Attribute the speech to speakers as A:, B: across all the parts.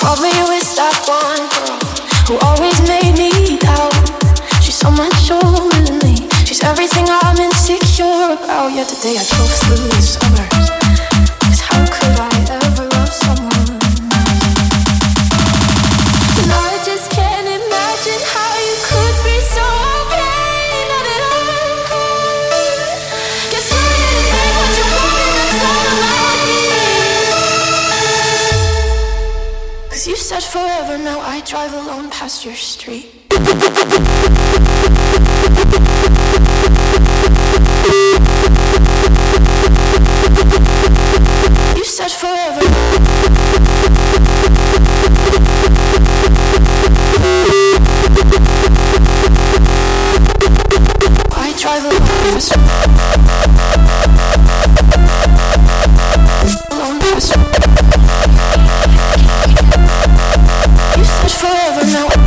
A: Called me with that one girl who always made me doubt. She's so
B: much older than me. She's everything I'm insecure about. Yet today I drove through the summer.
C: and now I drive alone past your street. You said forever. I drive alone past alone past forever now.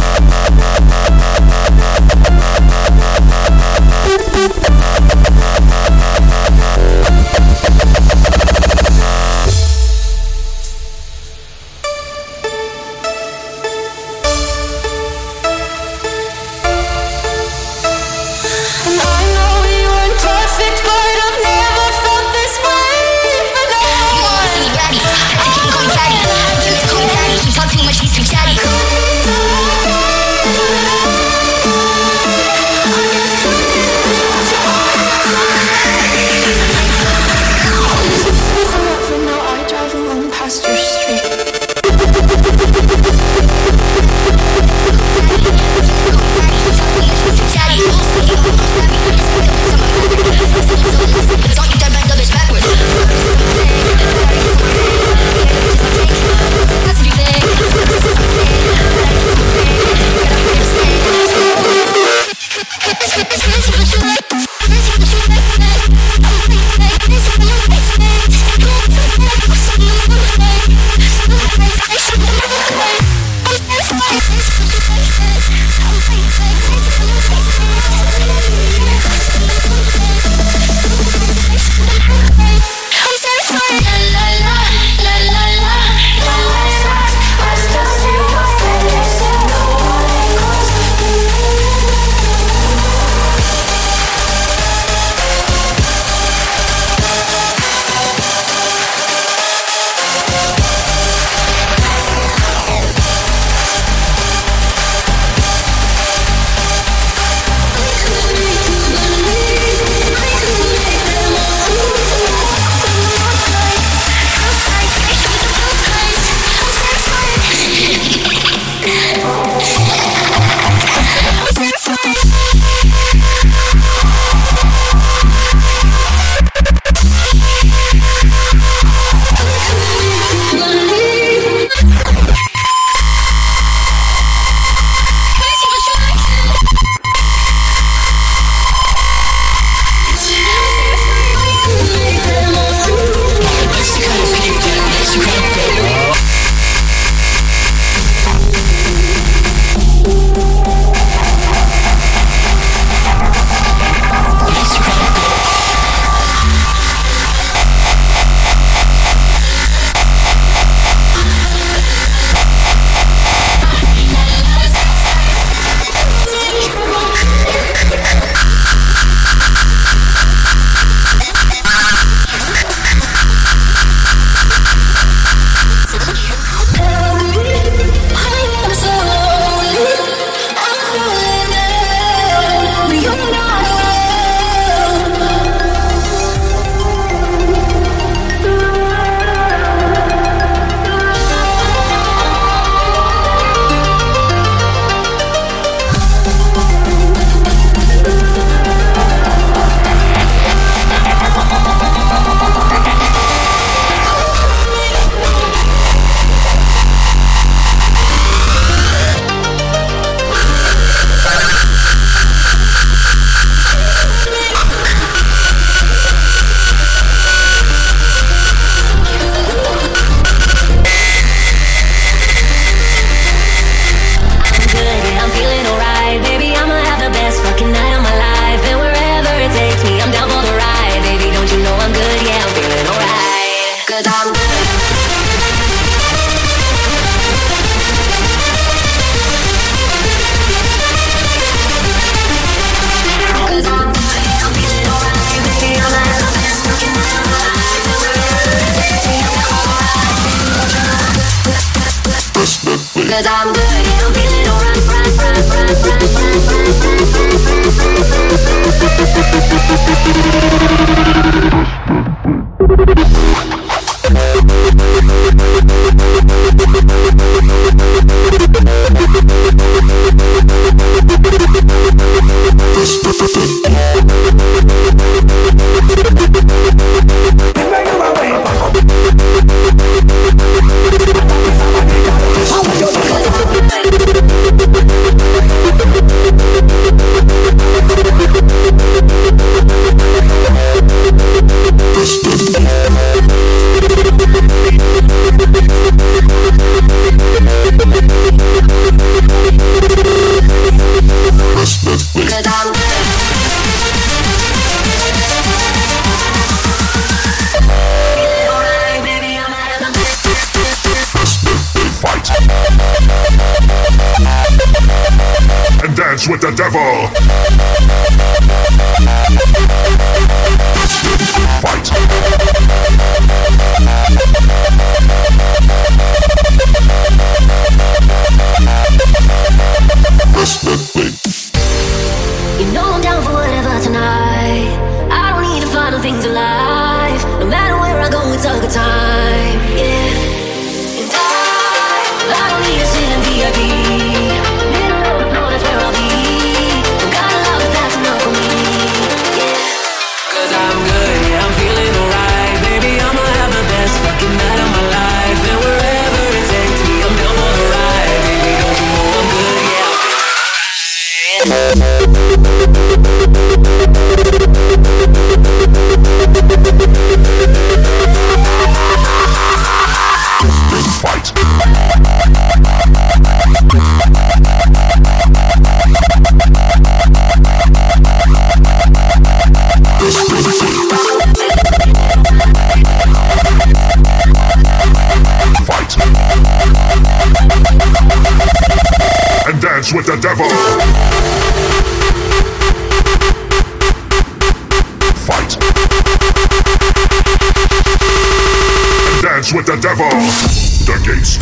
D: Cause I'm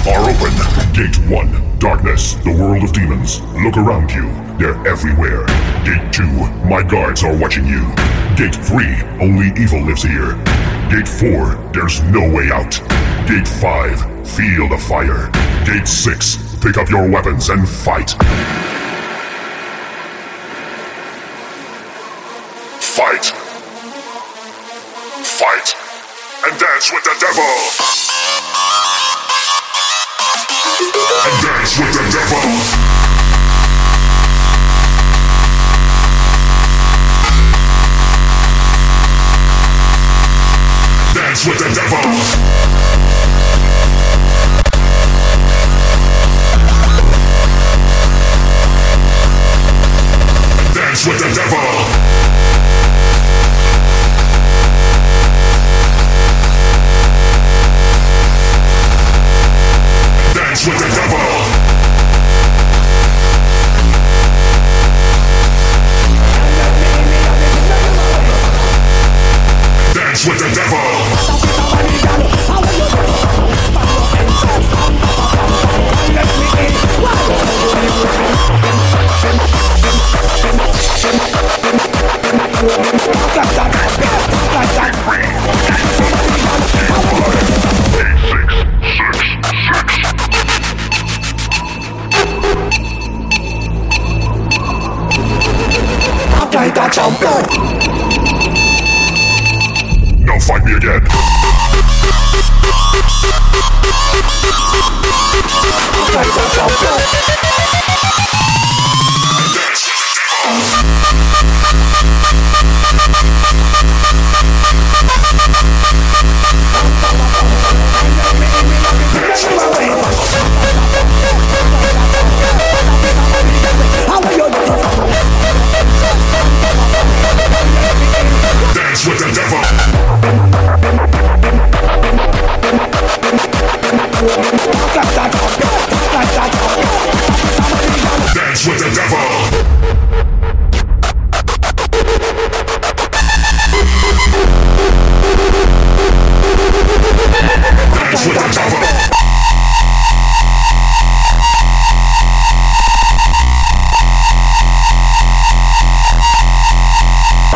B: are open. Gate 1, darkness, the world of demons. Look around you, they're everywhere. Gate 2, my guards are watching you. Gate 3, only evil lives here. Gate 4, there's no way out. Gate 5, feel the fire. Gate 6, Pick up your weapons and fight. Fight. Fight. And dance with the devil. No,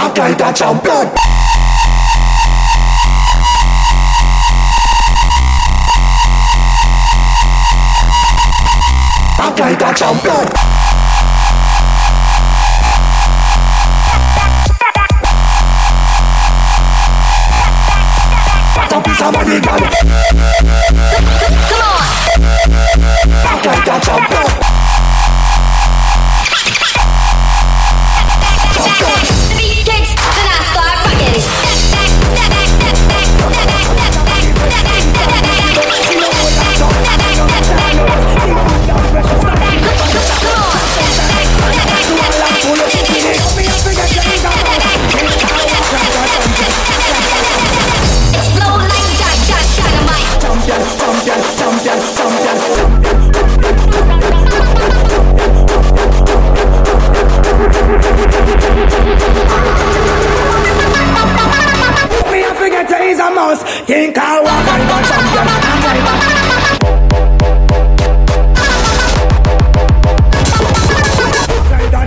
E: pakai kacang pet Pakai kacang pet Tapi
F: Come on
E: Pakai kacang a must. Think I walk on the champion.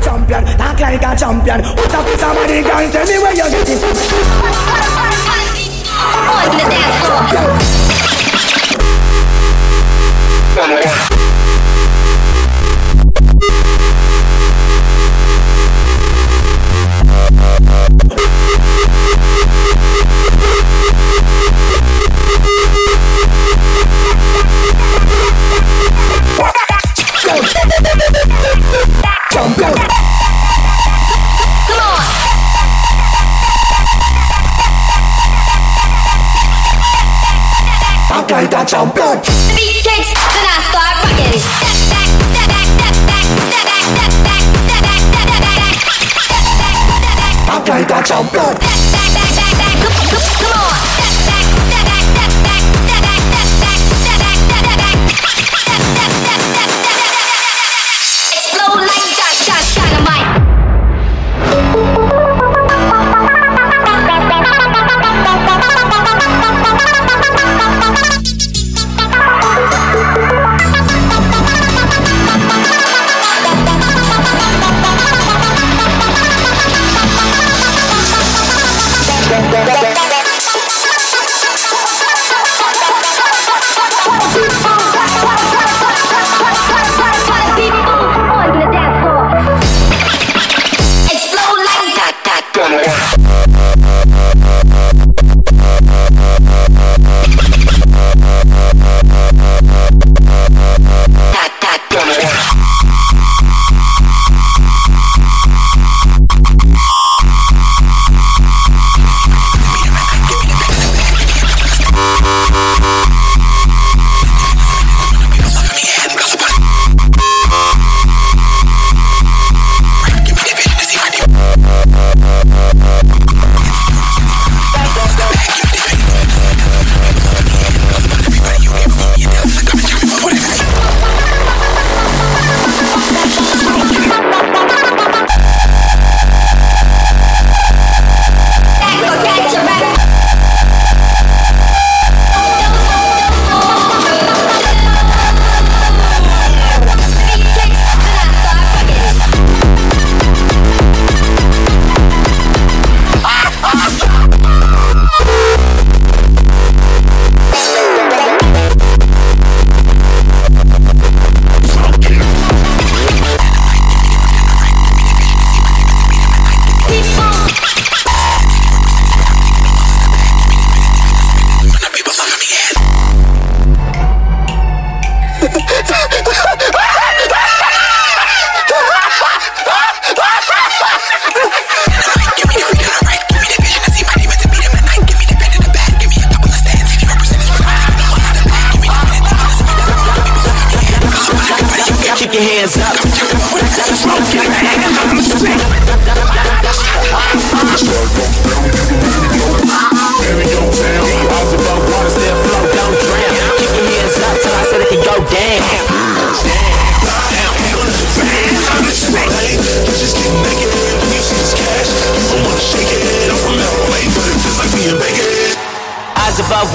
E: Champion, talk like a champion. What a piece of money, girl. Tell me where you get it.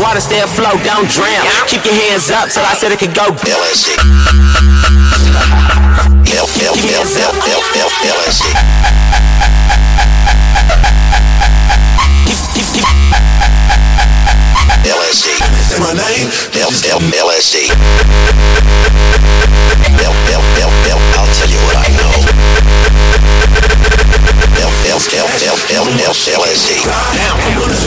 G: water, stay afloat, don't drown. Keep your hands up till I said it could go. down. Keep your hands up.
H: My name, LSD. I'll tell you what I know. LSD. Now,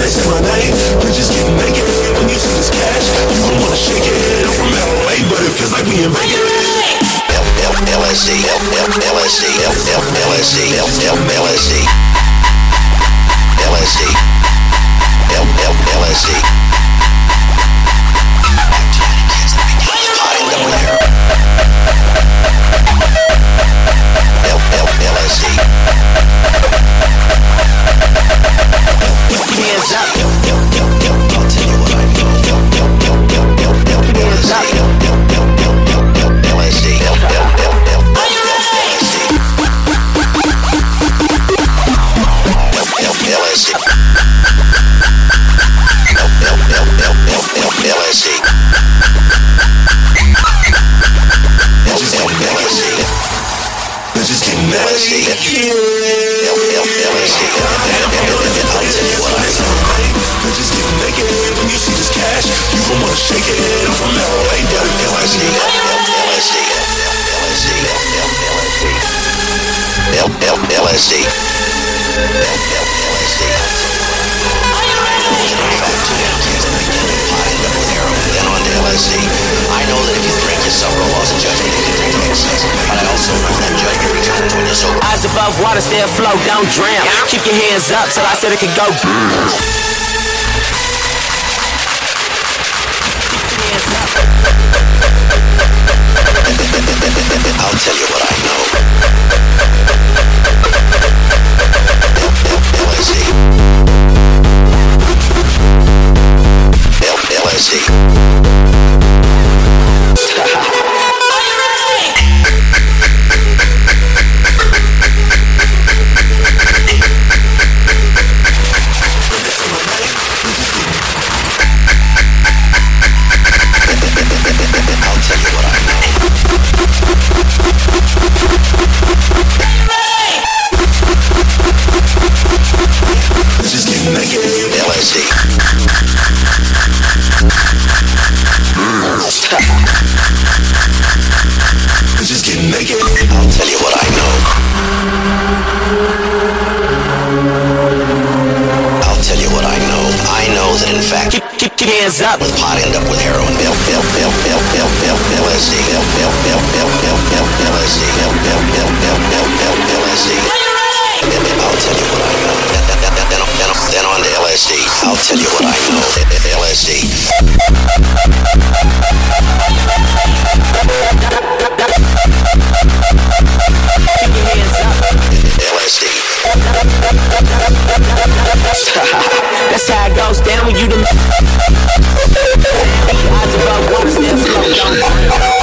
H: when they say my name. Bitches get naked when you see this cash. You don't wanna shake it. I'm from LA, but it feels like we in Vegas. L L LSD. L L LSD. L LSD.
I: Hands up.
H: I know that if you drink, you suffer a loss of judgment you drink
I: Eyes above water, stay afloat, don't drown. Keep your hands up till I said it could go. Hands up.
H: with pot end up with heroin. L L L L L L LSD. L L L L L L LSD. L L L L L L LSD. I'll tell you what I know. Then, then, then, then, on to LSD. I'll tell you what I know. LSD.
I: Keep your hands up.
H: LSD.
I: That's how it goes down when you the Eyes above water, stay afloat, don't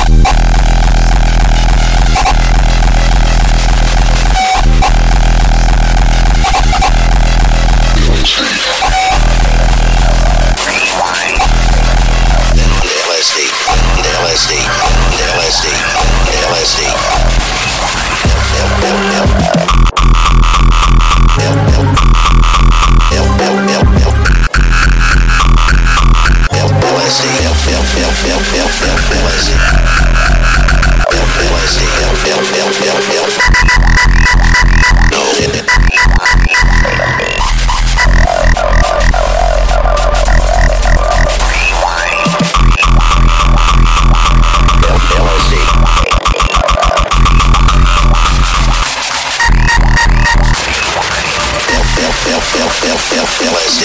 H: LSD.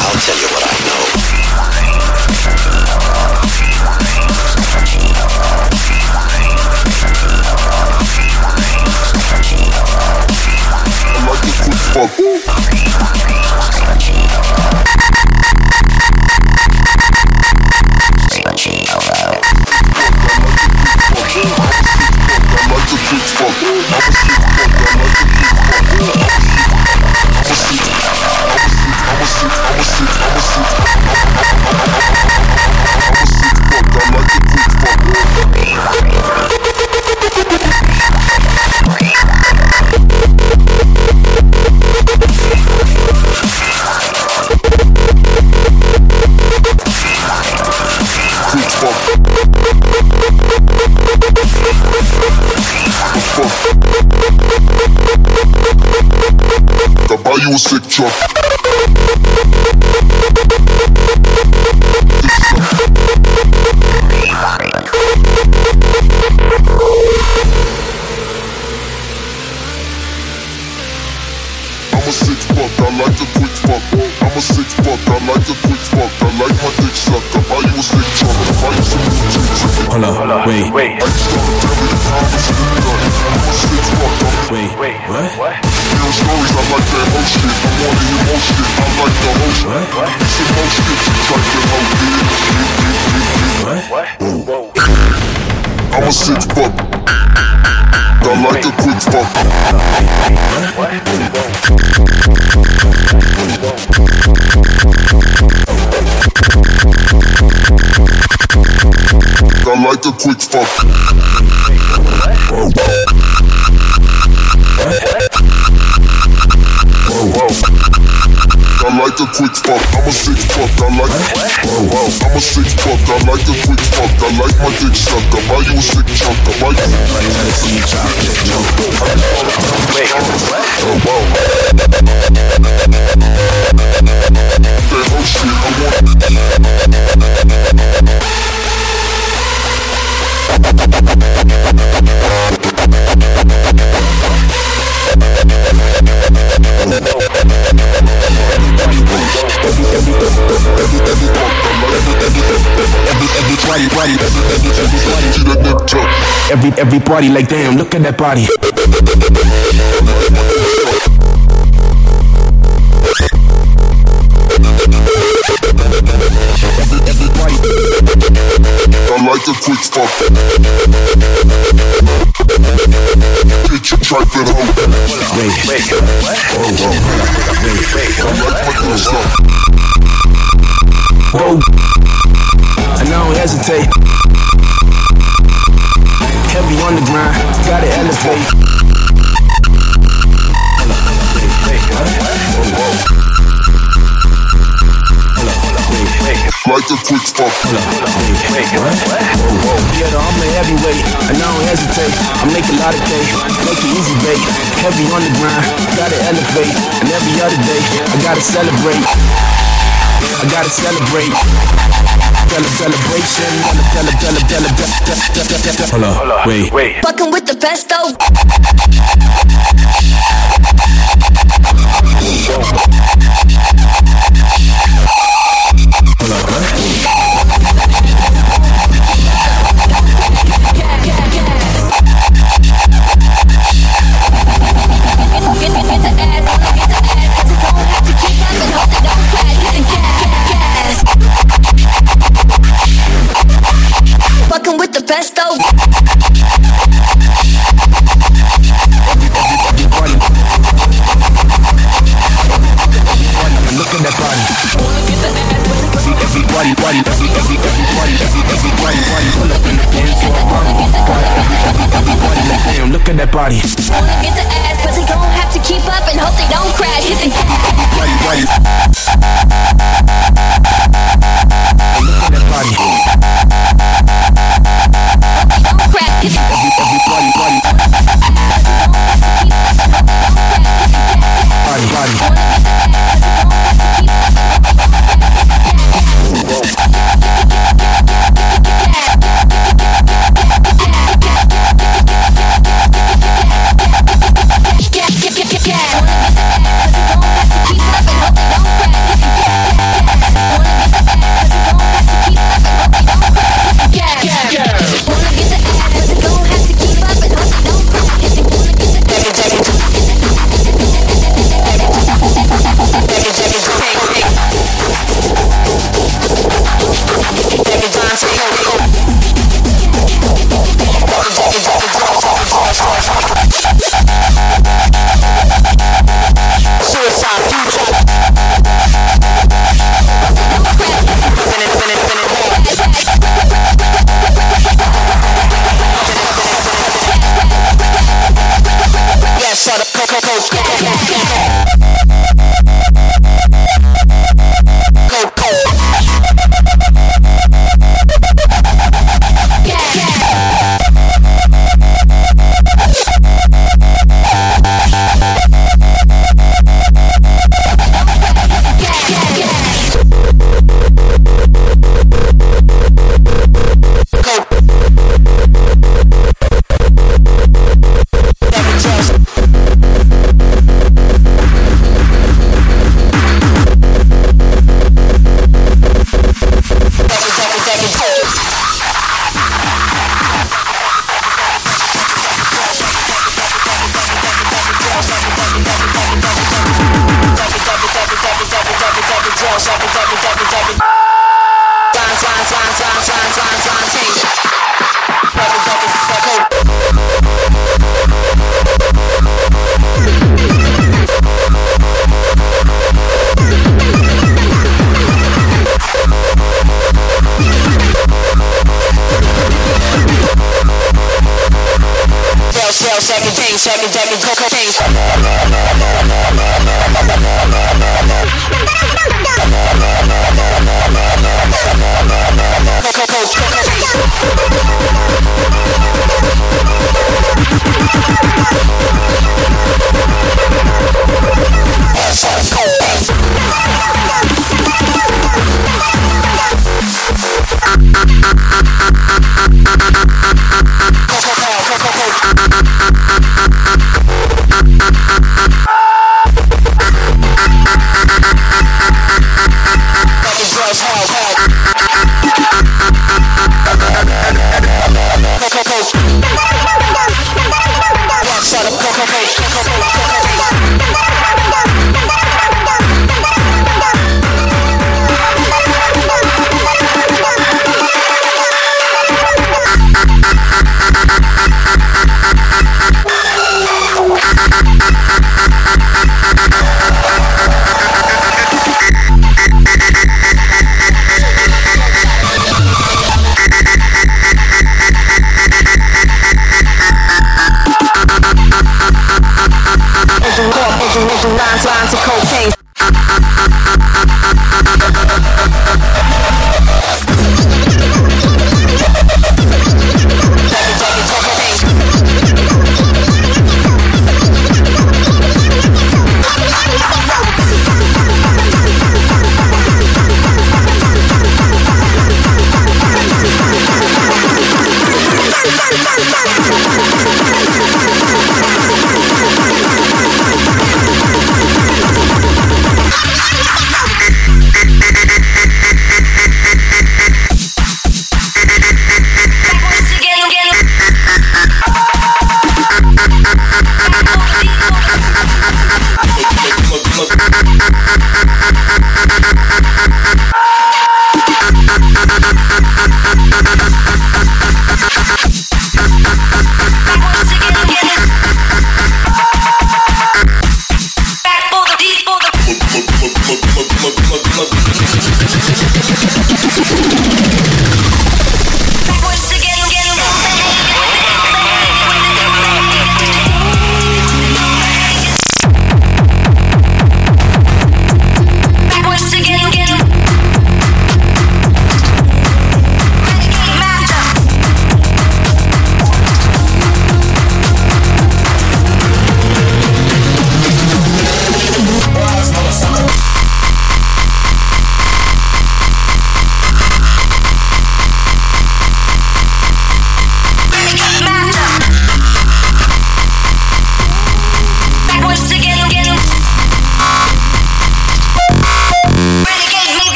H: I'll tell you what I know. Six buck, I like a quick fuck. I'm a six buck, I like a a buck. I like a quick fuck. I like a quick fuck. Like a quick fuck. I'm a six fuck. I like. I'm a six fuck. I like a quick fuck. I like my dick sucked. I buy you a sick chunk. I buy you. Oh wow. That whole shit. I want.
J: Every every party like damn, look at that body.
H: I like a quick fuck. Bitch, you try to hoe.
J: Wait, wait,
H: Oh wow. I like my dick sucked.
J: whoa. And I don't hesitate. Heavy on the grind, gotta elevate.
H: Like a quick fuck.
J: Yeah, though, I'm a heavyweight, and I don't hesitate. I make a lot of cake, make it easy bake. Heavy on the grind, gotta elevate. And every other day, I gotta celebrate. I gotta celebrate. Cele- celebration, Hold wait, wait.
F: Fucking with the best though.
J: That body.
G: Fail, second, second, second, second. Second, second, change. Coco, coach, coco, change. Coco, pow, coco, coach. Fucking drugs, hell, hell. Coco, coach. Rock, shut up, coco, coach, coco,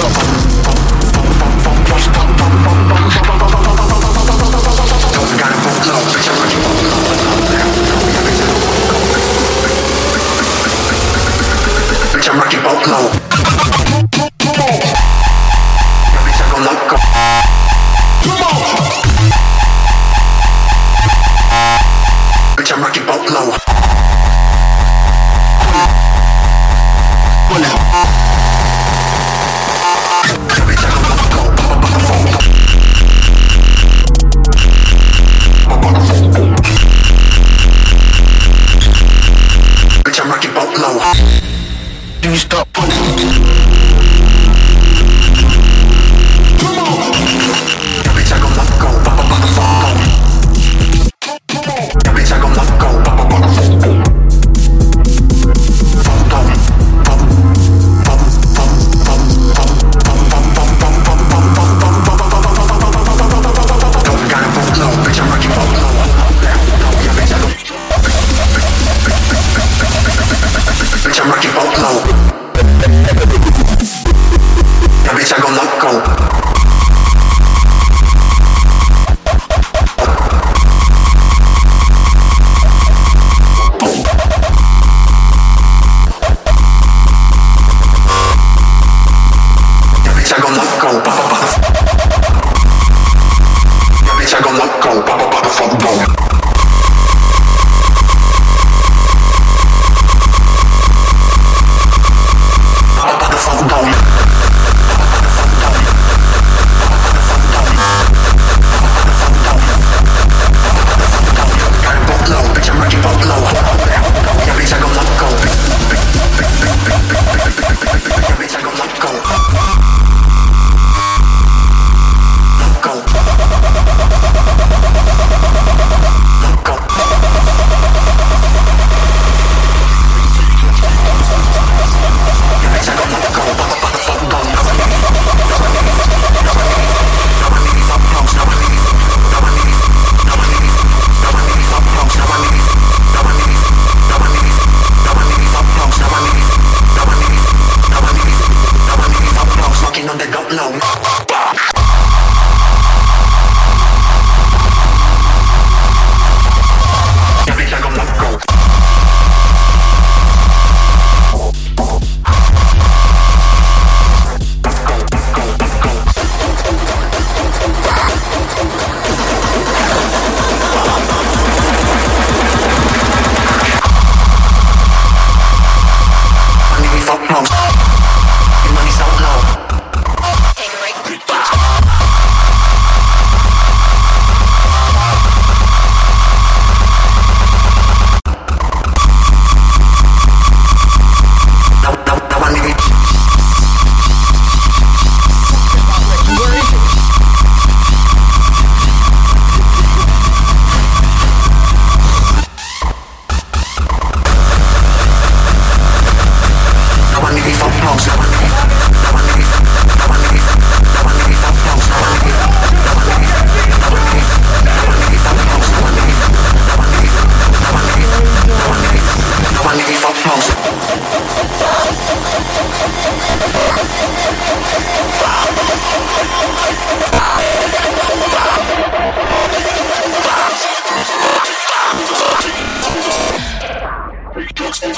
K: go.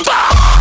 K: Bye.